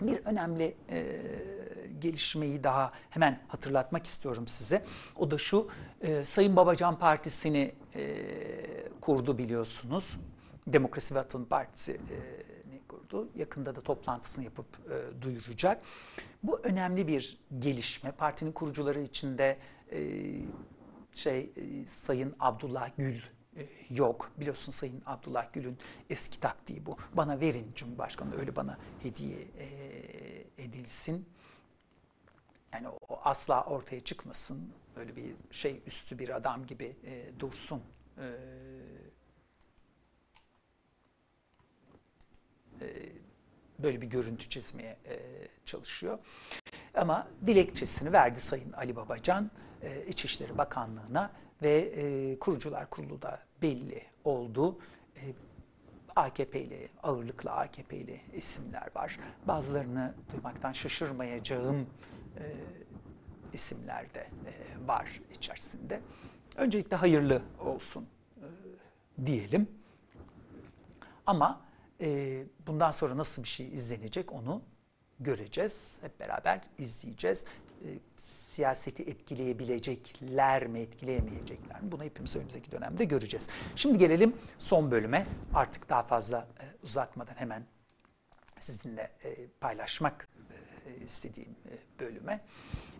Bir önemli e, gelişmeyi daha hemen hatırlatmak istiyorum size. O da şu, e, Sayın Babacan Partisi'ni e, kurdu biliyorsunuz. Demokrasi ve Atılım Partisi'ni kurdu. Yakında da toplantısını yapıp e, duyuracak. Bu önemli bir gelişme. Partinin kurucuları içinde e, şey e, Sayın Abdullah Gül e, yok. Biliyorsun Sayın Abdullah Gül'ün eski taktiği bu. Bana verin Cumhurbaşkanı öyle bana hediye e, edilsin. Yani o asla ortaya çıkmasın. Öyle bir şey üstü bir adam gibi e, dursun. E, e, böyle bir görüntü çizmeye e, çalışıyor. Ama dilekçesini verdi Sayın Ali Babacan e, İçişleri Bakanlığı'na ve e, kurucular kurulu da belli oldu. E, AKP'li, ağırlıklı AKP'li isimler var. Bazılarını duymaktan şaşırmayacağım e, isimler de e, var içerisinde. Öncelikle hayırlı olsun e, diyelim. Ama e, bundan sonra nasıl bir şey izlenecek onu göreceğiz. Hep beraber izleyeceğiz. E, siyaseti etkileyebilecekler mi, etkileyemeyecekler mi? Bunu hepimiz önümüzdeki dönemde göreceğiz. Şimdi gelelim son bölüme. Artık daha fazla e, uzatmadan hemen sizinle e, paylaşmak e, istediğim e, bölüme.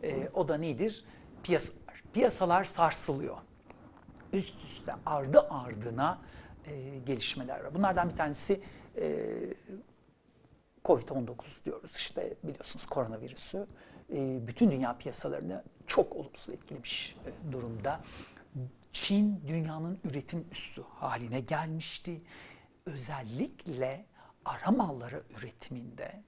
E, o da nedir? Piyasalar. Piyasalar sarsılıyor. Üst üste ardı ardına e, gelişmeler var. Bunlardan bir tanesi e, Covid-19 diyoruz. İşte biliyorsunuz koronavirüsü e, bütün dünya piyasalarını çok olumsuz etkilemiş e, durumda. Çin dünyanın üretim üssü haline gelmişti. Özellikle ara malları üretiminde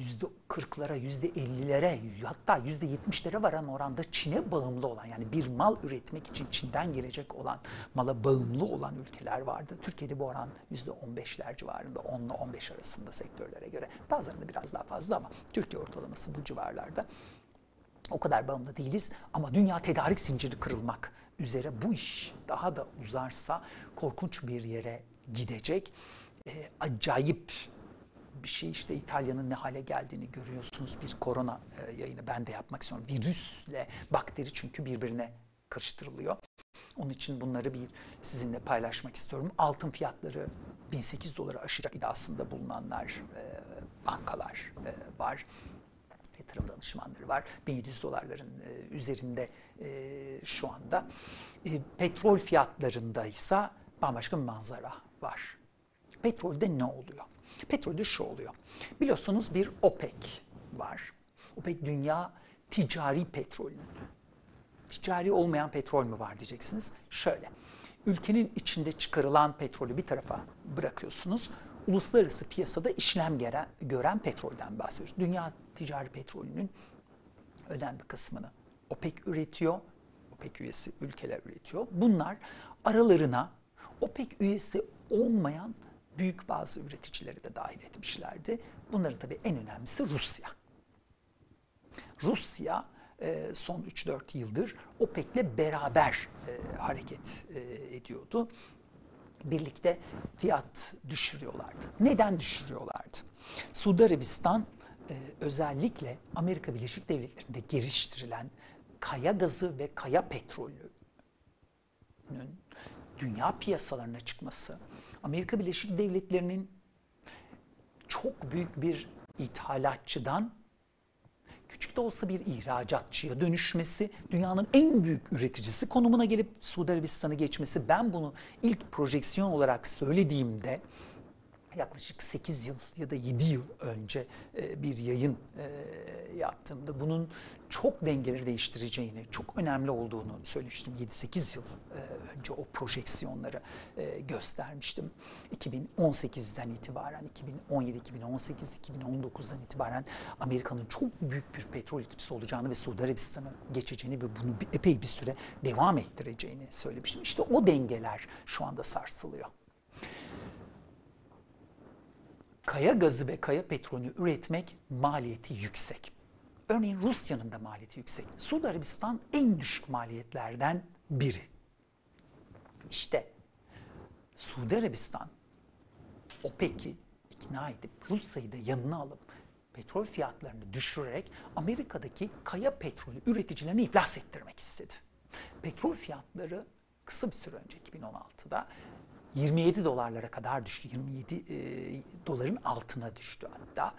yüzde kırklara, yüzde ellilere, hatta yüzde yetmişlere varan oranda Çin'e bağımlı olan yani bir mal üretmek için Çin'den gelecek olan mala bağımlı olan ülkeler vardı. Türkiye'de bu oran yüzde on beşler civarında, 10 ile 15 arasında sektörlere göre. Bazılarında biraz daha fazla ama Türkiye ortalaması bu civarlarda. O kadar bağımlı değiliz ama dünya tedarik zinciri kırılmak üzere bu iş daha da uzarsa korkunç bir yere gidecek. E, acayip bir şey işte İtalya'nın ne hale geldiğini görüyorsunuz. Bir korona e, yayını ben de yapmak istiyorum. Virüsle bakteri çünkü birbirine karıştırılıyor. Onun için bunları bir sizinle paylaşmak istiyorum. Altın fiyatları 1800 dolara aşacak iddiasında bulunanlar, e, bankalar e, var. Yatırım danışmanları var. 1700 dolarların e, üzerinde e, şu anda. E, petrol fiyatlarında ise bambaşka bir manzara var. Petrolde ne oluyor? Petrolde şu oluyor. Biliyorsunuz bir OPEC var. OPEC dünya ticari petrolünün. Ticari olmayan petrol mü var diyeceksiniz. Şöyle, ülkenin içinde çıkarılan petrolü bir tarafa bırakıyorsunuz. Uluslararası piyasada işlem gören, gören petrolden bahsediyoruz. Dünya ticari petrolünün önemli kısmını OPEC üretiyor. OPEC üyesi ülkeler üretiyor. Bunlar aralarına OPEC üyesi olmayan büyük bazı üreticileri de dahil etmişlerdi. Bunların tabii en önemlisi Rusya. Rusya e, son 3-4 yıldır OPEC'le beraber e, hareket e, ediyordu. Birlikte fiyat düşürüyorlardı. Neden düşürüyorlardı? Suudi Arabistan özellikle Amerika Birleşik Devletleri'nde geliştirilen kaya gazı ve kaya petrolünün dünya piyasalarına çıkması, Amerika Birleşik Devletleri'nin çok büyük bir ithalatçıdan küçük de olsa bir ihracatçıya dönüşmesi, dünyanın en büyük üreticisi konumuna gelip Suudi Arabistan'a geçmesi. Ben bunu ilk projeksiyon olarak söylediğimde yaklaşık 8 yıl ya da 7 yıl önce e, bir yayın e, yaptığımda bunun çok dengeleri değiştireceğini, çok önemli olduğunu söylemiştim. 7-8 yıl e, önce o projeksiyonları göstermiştim. 2018'den itibaren, 2017, 2018, 2019'dan itibaren Amerika'nın çok büyük bir petrol üreticisi olacağını ve Suudi Arabistan'a geçeceğini ve bunu epey bir süre devam ettireceğini söylemiştim. İşte o dengeler şu anda sarsılıyor kaya gazı ve kaya petrolünü üretmek maliyeti yüksek. Örneğin Rusya'nın da maliyeti yüksek. Suudi Arabistan en düşük maliyetlerden biri. İşte Suudi Arabistan OPEC'i ikna edip Rusya'yı da yanına alıp petrol fiyatlarını düşürerek Amerika'daki kaya petrolü üreticilerini iflas ettirmek istedi. Petrol fiyatları kısa bir süre önce 2016'da 27 dolarlara kadar düştü. 27 e, doların altına düştü hatta.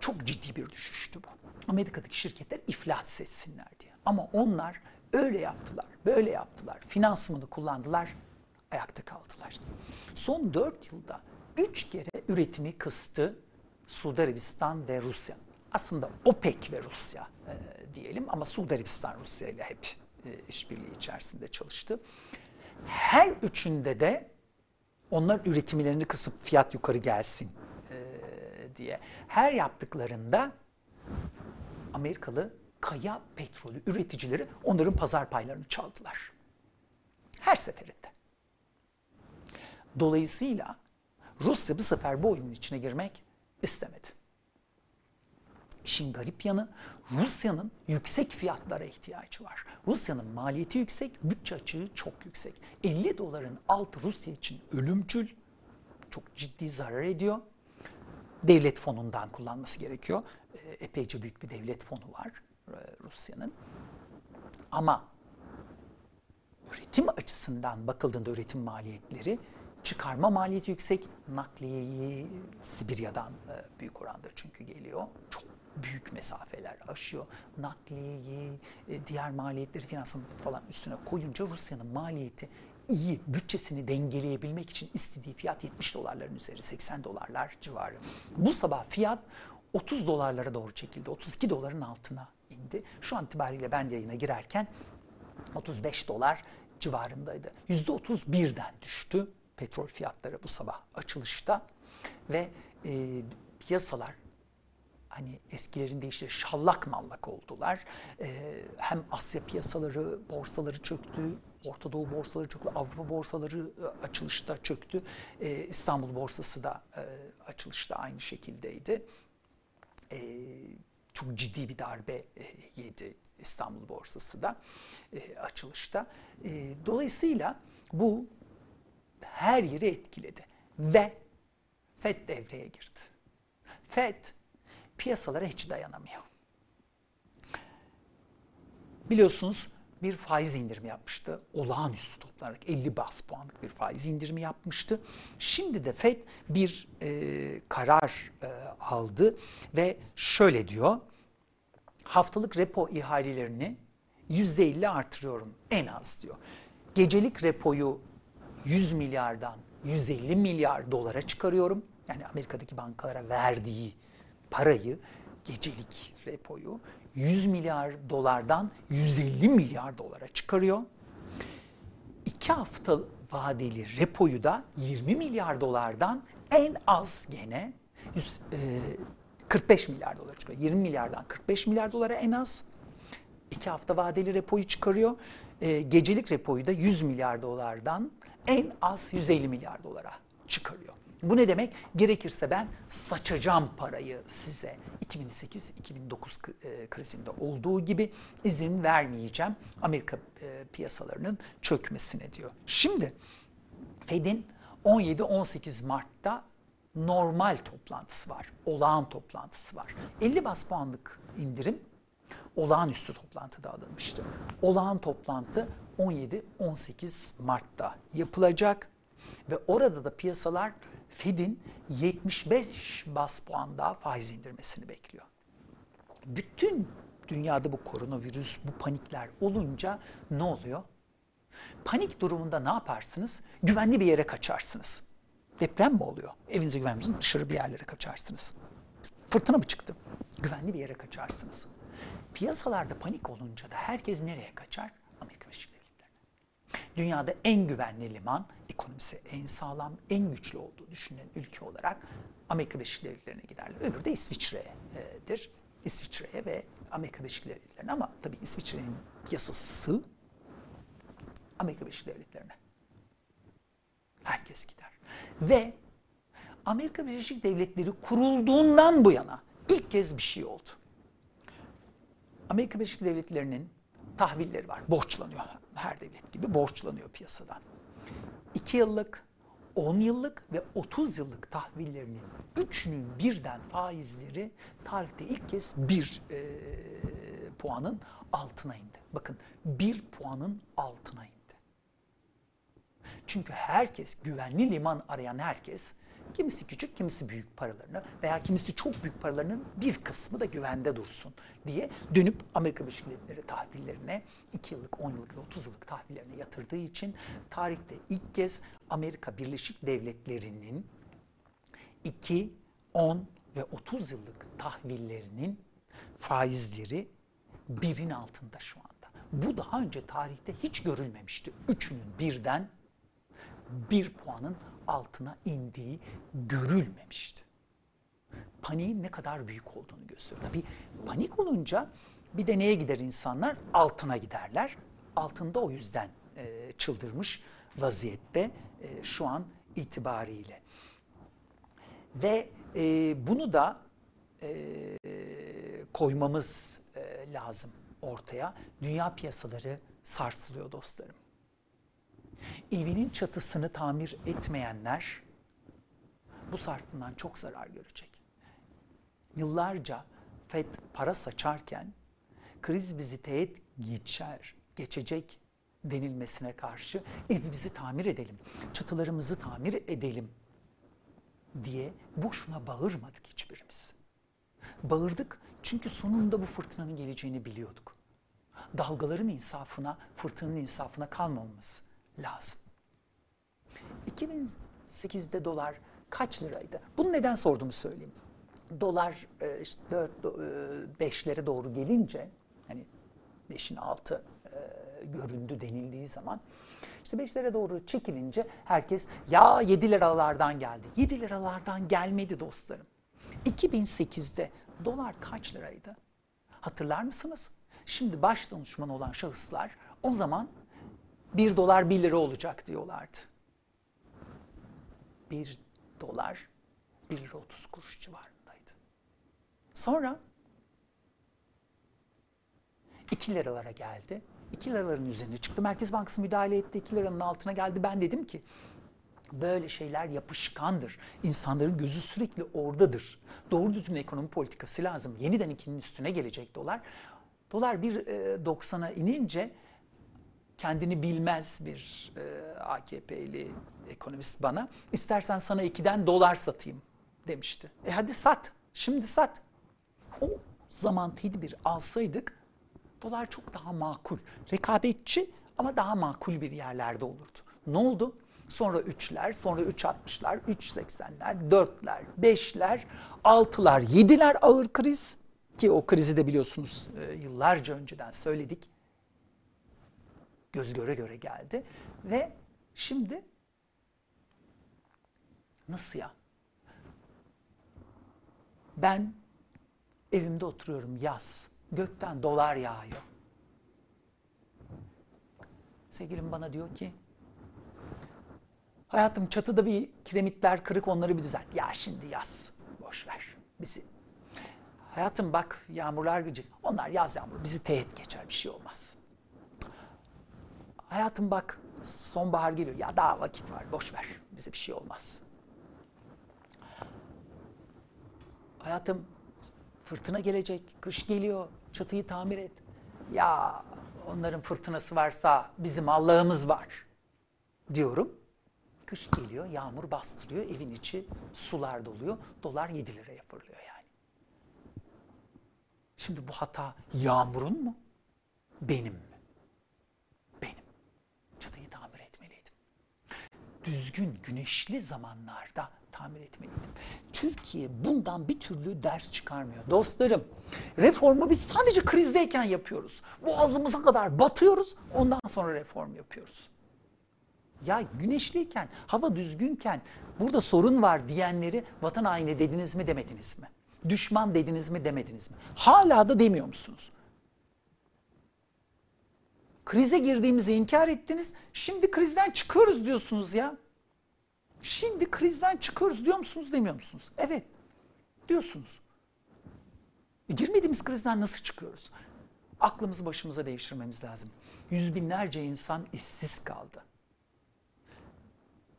Çok ciddi bir düşüştü bu. Amerika'daki şirketler iflas etsinler diye. Ama onlar öyle yaptılar, böyle yaptılar. Finansmanı kullandılar, ayakta kaldılar. Son 4 yılda 3 kere üretimi kıstı Suudi Arabistan ve Rusya. Aslında OPEC ve Rusya e, diyelim ama Suudi Arabistan Rusya ile hep e, işbirliği içerisinde çalıştı. Her üçünde de onlar üretimlerini kısıp fiyat yukarı gelsin e, diye. Her yaptıklarında Amerikalı kaya petrolü üreticileri onların pazar paylarını çaldılar. Her seferinde. Dolayısıyla Rusya bu sefer bu oyunun içine girmek istemedi. İşin garip yanı Rusya'nın yüksek fiyatlara ihtiyacı var. Rusya'nın maliyeti yüksek, bütçe açığı çok yüksek. 50 doların altı Rusya için ölümcül, çok ciddi zarar ediyor. Devlet fonundan kullanması gerekiyor. Ee, epeyce büyük bir devlet fonu var e, Rusya'nın. Ama üretim açısından bakıldığında üretim maliyetleri çıkarma maliyeti yüksek, nakliyeyi Sibirya'dan e, büyük oranda çünkü geliyor. Çok büyük mesafeler aşıyor. Nakliyeyi, e, diğer maliyetleri finansman falan üstüne koyunca Rusya'nın maliyeti iyi bütçesini dengeleyebilmek için istediği fiyat 70 dolarların üzeri 80 dolarlar civarı. Bu sabah fiyat 30 dolarlara doğru çekildi. 32 doların altına indi. Şu an itibariyle ben yayına girerken 35 dolar civarındaydı. %31'den düştü petrol fiyatları bu sabah açılışta ve e, piyasalar hani eskilerin deyişiyle şallak mallak oldular. E, hem Asya piyasaları, borsaları çöktü, Orta Doğu borsaları çöktü, Avrupa borsaları e, açılışta çöktü. E, İstanbul borsası da e, açılışta aynı şekildeydi. E, çok ciddi bir darbe e, yedi İstanbul borsası da e, açılışta. E, dolayısıyla bu her yeri etkiledi ve FED devreye girdi. FED piyasalara hiç dayanamıyor. Biliyorsunuz bir faiz indirimi yapmıştı. Olağanüstü toplanarak 50 bas puanlık bir faiz indirimi yapmıştı. Şimdi de FED bir e, karar e, aldı ve şöyle diyor. Haftalık repo ihalelerini %50 artırıyorum en az diyor. Gecelik repoyu 100 milyardan 150 milyar dolara çıkarıyorum. Yani Amerika'daki bankalara verdiği parayı, gecelik repoyu 100 milyar dolardan 150 milyar dolara çıkarıyor. İki hafta vadeli repoyu da 20 milyar dolardan en az gene 100, e, 45 milyar dolara çıkıyor. 20 milyardan 45 milyar dolara en az. İki hafta vadeli repoyu çıkarıyor. E, gecelik repoyu da 100 milyar dolardan en az 150 milyar dolara çıkarıyor. Bu ne demek? Gerekirse ben saçacağım parayı size. 2008-2009 e, krizinde olduğu gibi izin vermeyeceğim Amerika e, piyasalarının çökmesine diyor. Şimdi Fed'in 17-18 Mart'ta normal toplantısı var. Olağan toplantısı var. 50 bas puanlık indirim olağanüstü toplantıda alınmıştı. Olağan toplantı 17-18 Mart'ta yapılacak ve orada da piyasalar Fed'in 75 bas puan daha faiz indirmesini bekliyor. Bütün dünyada bu koronavirüs, bu panikler olunca ne oluyor? Panik durumunda ne yaparsınız? Güvenli bir yere kaçarsınız. Deprem mi oluyor? Evinize güvenmiyorsunuz, dışarı bir yerlere kaçarsınız. Fırtına mı çıktı? Güvenli bir yere kaçarsınız. Piyasalarda panik olunca da herkes nereye kaçar? Dünyada en güvenli liman, ekonomisi en sağlam, en güçlü olduğu düşünülen ülke olarak Amerika Birleşik Devletleri'ne giderler. Öbürü de İsviçre'dir. İsviçre'ye ve Amerika Birleşik Devletleri'ne ama tabii İsviçre'nin piyasası. Amerika Birleşik Devletleri'ne. Herkes gider. Ve Amerika Birleşik Devletleri kurulduğundan bu yana ilk kez bir şey oldu. Amerika Birleşik Devletleri'nin tahvilleri var. Borçlanıyor. Her devlet gibi borçlanıyor piyasadan. 2 yıllık, 10 yıllık ve 30 yıllık tahvillerinin üçünün birden faizleri tarihte ilk kez bir e, puanın altına indi. Bakın bir puanın altına indi. Çünkü herkes, güvenli liman arayan herkes, kimisi küçük, kimisi büyük paralarını veya kimisi çok büyük paralarının bir kısmı da güvende dursun diye dönüp Amerika Birleşik Devletleri tahvillerine 2 yıllık, 10 yıllık ve 30 yıllık tahvillerine yatırdığı için tarihte ilk kez Amerika Birleşik Devletleri'nin 2, 10 ve 30 yıllık tahvillerinin faizleri birin altında şu anda. Bu daha önce tarihte hiç görülmemişti. Üçünün birden bir puanın altına indiği görülmemişti. Paniğin ne kadar büyük olduğunu gösteriyor. Tabii panik olunca bir de neye gider insanlar? Altına giderler. Altında o yüzden e, çıldırmış vaziyette e, şu an itibariyle. Ve e, bunu da e, koymamız e, lazım ortaya. Dünya piyasaları sarsılıyor dostlarım. Evinin çatısını tamir etmeyenler bu sartından çok zarar görecek. Yıllarca FED para saçarken kriz bizi teğet geçer, geçecek denilmesine karşı evimizi tamir edelim, çatılarımızı tamir edelim diye boşuna bağırmadık hiçbirimiz. Bağırdık çünkü sonunda bu fırtınanın geleceğini biliyorduk. Dalgaların insafına, fırtınanın insafına kalmamamız lazım. 2008'de dolar kaç liraydı? Bunu neden sorduğumu söyleyeyim. Dolar e, işte 4 5'lere doğru gelince hani 5'in altı e, göründü denildiği zaman işte 5'lere doğru çekilince herkes ya 7 liralardan geldi. 7 liralardan gelmedi dostlarım. 2008'de dolar kaç liraydı? Hatırlar mısınız? Şimdi baş danışman olan şahıslar o zaman 1 dolar 1 lira olacak diyorlardı. 1 dolar 1 lira 30 kuruş civarındaydı. Sonra 2 liralara geldi. 2 liraların üzerine çıktı. Merkez Bankası müdahale etti. 2 liranın altına geldi. Ben dedim ki böyle şeyler yapışkandır. İnsanların gözü sürekli oradadır. Doğru düzgün ekonomi politikası lazım. Yeniden ikinin üstüne gelecek dolar. Dolar 1.90'a inince kendini bilmez bir e, AKP'li ekonomist bana istersen sana 2'den dolar satayım demişti. E hadi sat. Şimdi sat. O zaman tedbir alsaydık dolar çok daha makul. Rekabetçi ama daha makul bir yerlerde olurdu. Ne oldu? Sonra 3'ler, sonra 3.60'lar, 3.80'ler, 4'ler, 5'ler, 6'lar, 7'ler ağır kriz. Ki o krizi de biliyorsunuz e, yıllarca önceden söyledik. Göz göre göre geldi. Ve şimdi nasıl ya? Ben evimde oturuyorum yaz. Gökten dolar yağıyor. Sevgilim bana diyor ki Hayatım çatıda bir kiremitler kırık onları bir düzelt. Ya şimdi yaz. Boş ver bizi. Hayatım bak yağmurlar gecik. Onlar yaz yağmuru bizi teğet geçer bir şey olmaz. Hayatım bak sonbahar geliyor. Ya daha vakit var boş ver bize bir şey olmaz. Hayatım fırtına gelecek, kış geliyor, çatıyı tamir et. Ya onların fırtınası varsa bizim Allah'ımız var diyorum. Kış geliyor, yağmur bastırıyor, evin içi sular doluyor. Dolar 7 liraya fırlıyor yani. Şimdi bu hata yağmurun mu? Benim mi? Benim. Çatıyı tamir etmeliydim. Düzgün, güneşli zamanlarda tamir etmeliydim. Türkiye bundan bir türlü ders çıkarmıyor. Dostlarım, reformu biz sadece krizdeyken yapıyoruz. Boğazımıza kadar batıyoruz, ondan sonra reform yapıyoruz. Ya güneşliyken, hava düzgünken burada sorun var diyenleri vatan haini dediniz mi demediniz mi? Düşman dediniz mi demediniz mi? Hala da demiyor musunuz? Krize girdiğimizi inkar ettiniz. Şimdi krizden çıkıyoruz diyorsunuz ya. Şimdi krizden çıkıyoruz diyor musunuz demiyor musunuz? Evet diyorsunuz. E, girmediğimiz krizden nasıl çıkıyoruz? Aklımızı başımıza devşirmemiz lazım. Yüz binlerce insan işsiz kaldı.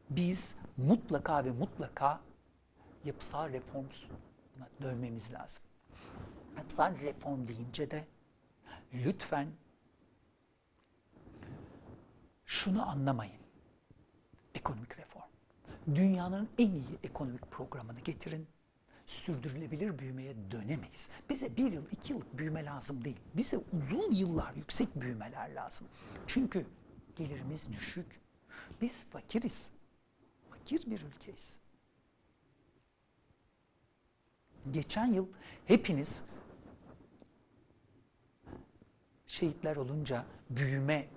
biz mutlaka ve mutlaka yapısal reformuna dönmemiz lazım. Yapısal reform deyince de lütfen şunu anlamayın. Ekonomik reform. Dünyanın en iyi ekonomik programını getirin. Sürdürülebilir büyümeye dönemeyiz. Bize bir yıl, iki yıllık büyüme lazım değil. Bize uzun yıllar yüksek büyümeler lazım. Çünkü gelirimiz düşük. Biz fakiriz. Fakir bir ülkeyiz. Geçen yıl hepiniz şehitler olunca büyüme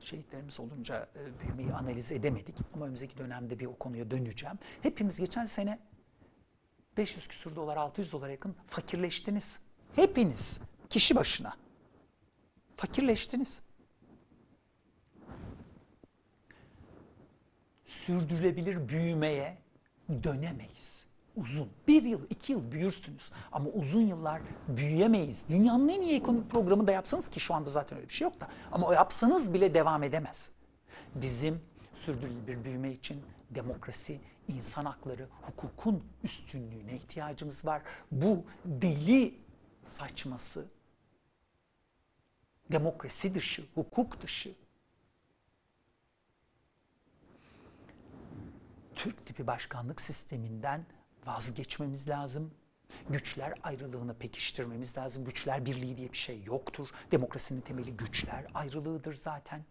şehitlerimiz olunca e, büyümeyi analiz edemedik. Ama önümüzdeki dönemde bir o konuya döneceğim. Hepimiz geçen sene 500 küsur dolar, 600 dolara yakın fakirleştiniz. Hepiniz kişi başına fakirleştiniz. Sürdürülebilir büyümeye dönemeyiz uzun. Bir yıl, iki yıl büyürsünüz. Ama uzun yıllar büyüyemeyiz. Dünyanın en iyi ekonomik programı da yapsanız ki şu anda zaten öyle bir şey yok da. Ama o yapsanız bile devam edemez. Bizim sürdürülebilir büyüme için demokrasi, insan hakları, hukukun üstünlüğüne ihtiyacımız var. Bu deli saçması, demokrasi dışı, hukuk dışı, Türk tipi başkanlık sisteminden vazgeçmemiz lazım. Güçler ayrılığını pekiştirmemiz lazım. Güçler birliği diye bir şey yoktur. Demokrasinin temeli güçler ayrılığıdır zaten.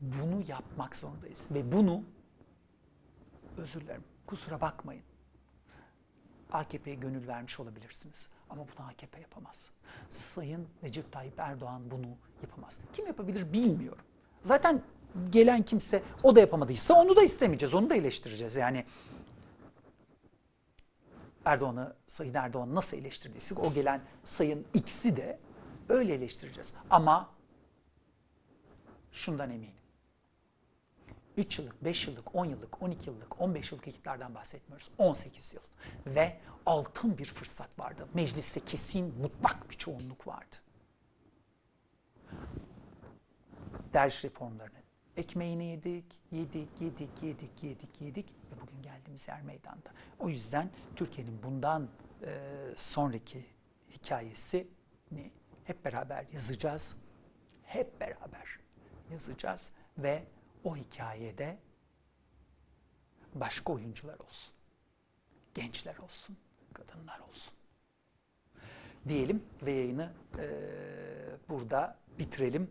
Bunu yapmak zorundayız ve bunu özür dilerim kusura bakmayın. AKP'ye gönül vermiş olabilirsiniz ama bunu AKP yapamaz. Sayın Recep Tayyip Erdoğan bunu yapamaz. Kim yapabilir bilmiyorum. Zaten gelen kimse o da yapamadıysa onu da istemeyeceğiz. Onu da eleştireceğiz. Yani Erdoğan'ı, Sayın Erdoğan nasıl eleştirdiyse o gelen Sayın X'i de öyle eleştireceğiz. Ama şundan eminim. 3 yıllık, 5 yıllık, 10 yıllık, 12 yıllık, 15 yıllık iktidardan bahsetmiyoruz. 18 yıl. Ve altın bir fırsat vardı. Mecliste kesin mutlak bir çoğunluk vardı. Derviş reformlarını ekmeğini yedik, yedik, yedik, yedik, yedik, yedik ve bugün geldiğimiz yer meydanda. O yüzden Türkiye'nin bundan e, sonraki hikayesini hep beraber yazacağız. Hep beraber yazacağız ve o hikayede başka oyuncular olsun. Gençler olsun, kadınlar olsun. Diyelim ve yayını e, burada bitirelim.